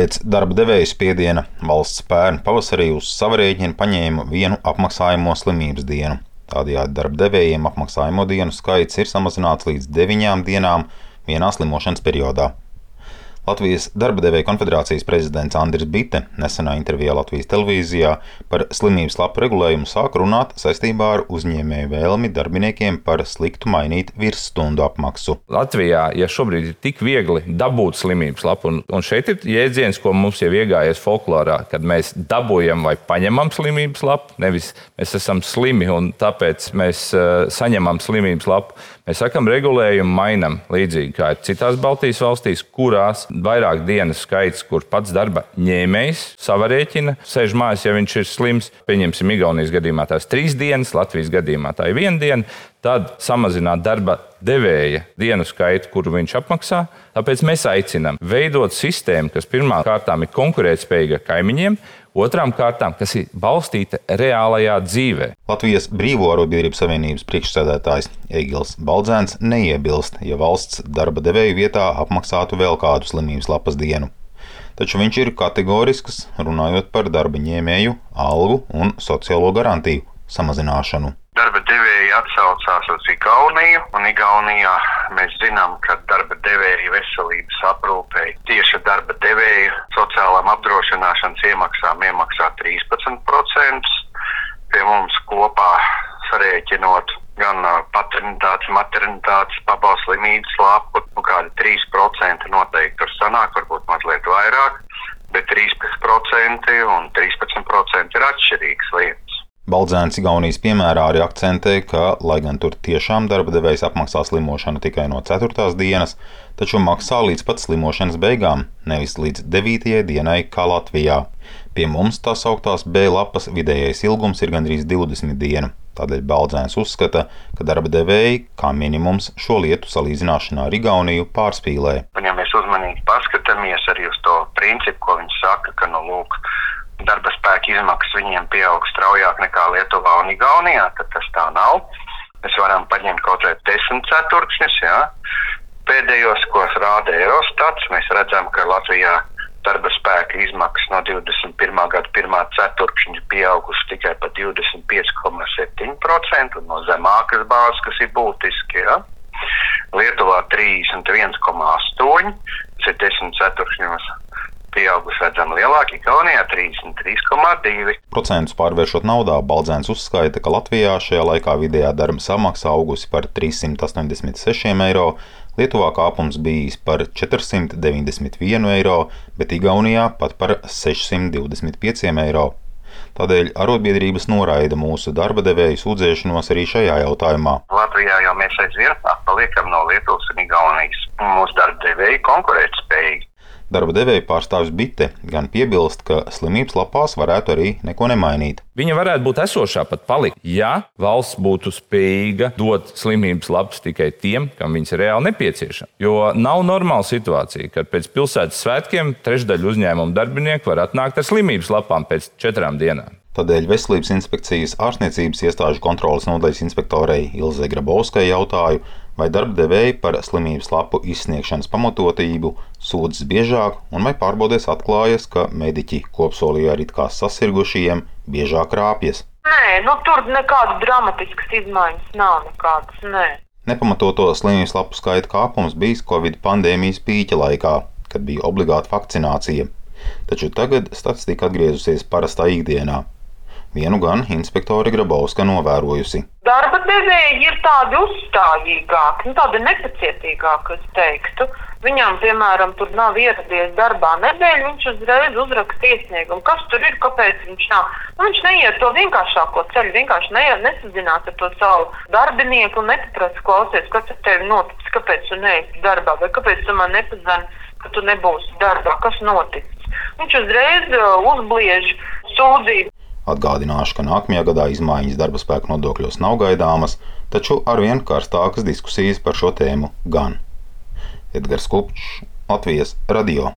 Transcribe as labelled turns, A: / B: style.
A: Pēc darba devēja spiediena valsts pērn pavasarī uz sava rēķina paņēma vienu apmaksājumu slimības dienu. Tādējādi darba devējiem apmaksājumu dienu skaits ir samazināts līdz deviņām dienām vienā slimošanas periodā. Latvijas darba devēja konfederācijas prezidents Andris Bite nesenā intervijā Latvijas televīzijā par slimības lapu regulējumu sāk runāt saistībā ar uzņēmēju vēlmi darbiniekiem par sliktu mainīt virsstundu apmaksu.
B: Latvijā, ja šobrīd ir tik viegli dabūt slimības lapu, un, un šeit ir jēdziens, ko mums jau iegājies folklorā, kad mēs dabūjam vai paņemam slimības lapu, nevis mēs esam slimi un tāpēc mēs uh, saņemam slimības lapu. Mēs sakam, regulējumu mainam līdzīgi kā ir citās Baltijas valstīs, kurās vairāk dienas skaits, kur pats darba ņēmējs sava rēķina, sēž mājās, ja viņš ir slims. Pieņemsim, Igaunijas gadījumā tās trīs dienas, Latvijas gadījumā tā ir viena diena. Tad samazināt darba devēja dienu skaitu, kuru viņš apmaksā. Tāpēc mēs aicinām veidot sistēmu, kas pirmkārt ir konkurētspējīga kaimiņiem, Otrām kārtām, kas ir balstīta reālajā dzīvē.
A: Latvijas Brīvo arotbiedrību savienības priekšsēdētājs Egils Baldzēns neiebilst, ja valsts darba devēju vietā apmaksātu vēl kādu slimības lapas dienu. Taču viņš ir kategorisks, runājot par darba ņēmēju, algu un sociālo garantiju samazināšanu.
C: Darba devēji atsaucās uz Igauniju, un Igaunijā mēs zinām, ka darba devēja veselības aprūpei tieši darba devēja sociālām apdrošināšanas iemaksām iemaksā 13%. Pie mums kopā sarēķinot gan paternitātes, maternitātes, pabalslimības lapu, nu kādi 3% noteikti tur sanāk, varbūt mazliet vairāk, bet 13% un 13% ir atšķirīgas lietas.
A: Baldzēns Igaunijas piemērā arī akcentē, ka, lai gan tur tiešām darba devējs apmaksā slimošanu tikai no 4. dienas, taču maksā līdz pat slimošanas beigām, nevis līdz 9. dienai kā Latvijā. Pie mums tā sauktās B lapas vidējais ilgums ir gandrīz 20 dienu. Tādēļ Baldzēns uzskata, ka darba devēji kā minimums šo lietu salīdzināšanā ar Igauniju pārspīlē.
C: Un, ja mēs uzmanīgi paskatāmies arī uz to principu, ko viņi saka, ka nu, lūk, darba spēka izmaksas viņiem pieaug straujāk nekā Lietuvā un Igaunijā, tad tas tā nav. Mēs varam paņemt kaut vai desmit ceturkšņus, jā. Pēdējos, ko rāda Eurostats, mēs redzam, ka Latvijā darba spēka izmaksas no 21. gada 1. ceturkšņa pieaugušas tikai par 25,7% un no zemākas bāzes, kas ir būtiski. Ja? Lietuvā 31,8%, tas ir 10 ceturkšņos pieauguši redzami lielāki, Igaunijā 33,2.
A: Procentus pārvēršot naudā, Baldzēns uzskaita, ka Latvijā šajā laikā vidējā darba samaksa augusi par 386 eiro, Lietuvā kāpums bijis par 491 eiro, bet Igaunijā pat par 625 eiro. Tādēļ arotbiedrības noraida mūsu darba devēju sūdzēšanos arī šajā jautājumā.
C: Latvijā jau mēs aizvien paliekam no Lietuvas un Igaunijas. Mūsu darba devēji konkurētspējīgi.
A: Darba devēja pārstāvis Bite gan piebilst, ka slimības lapās varētu arī neko nemainīt.
B: Viņa varētu būt esošā pat palikt, ja valsts būtu spējīga dot slimības lapas tikai tiem, kam viņas ir reāli nepieciešamas. Jo nav normāla situācija, kad pēc pilsētas svētkiem trešdaļa uzņēmumu darbinieku var atnākt ar slimības lapām pēc četrām dienām.
A: Tādēļ Veselības inspekcijas ārstniecības iestāžu kontrolas nodaļas inspektorei Ilzai Grabovskai jautāju, vai darba devēji par slimības lapu izsniegšanas pamatotību sūdzas biežāk, un vai pārbaudēs atklājas, ka mediķi kopsolī ar it kā sasirgušajiem biežāk rāpjas.
D: Nē, nu tur nekādas dramatiskas izmaiņas nav nekādas. Nē.
A: Nepamatoto slimības lapu skaita kāpums bijis Covid pandēmijas pīķa laikā, kad bija obligāta vakcinācija. Taču tagad statistika atgriezusies parastā ikdienā. Vienu gan inspektore Grabovska novērojusi.
D: Darba devēji ir tādi uzstājīgāki, nu, tādi nepacietīgāki, es teiktu. Viņam, piemēram, tur nav ieradies darbā nedēļu, viņš uzreiz uzraksta iesniegumu. Kas tur ir, kāpēc viņš nav? Nu, viņš neiet to vienkāršāko ceļu, vienkārši neiet, nesazinās ar to savu darbinieku un nepaprasa klausies, kas ar tevi noticis, kāpēc tu neesi darbā, vai kāpēc tu man nepazani, ka tu nebūsi darbā, kas noticis. Viņš uzreiz uh, uzbliež sūdzību.
A: Atgādināšu, ka nākamajā gadā izmaiņas darba spēka nodokļos nav gaidāmas, taču arvien karstākas diskusijas par šo tēmu gan. Edgars Kupčs, Latvijas radio.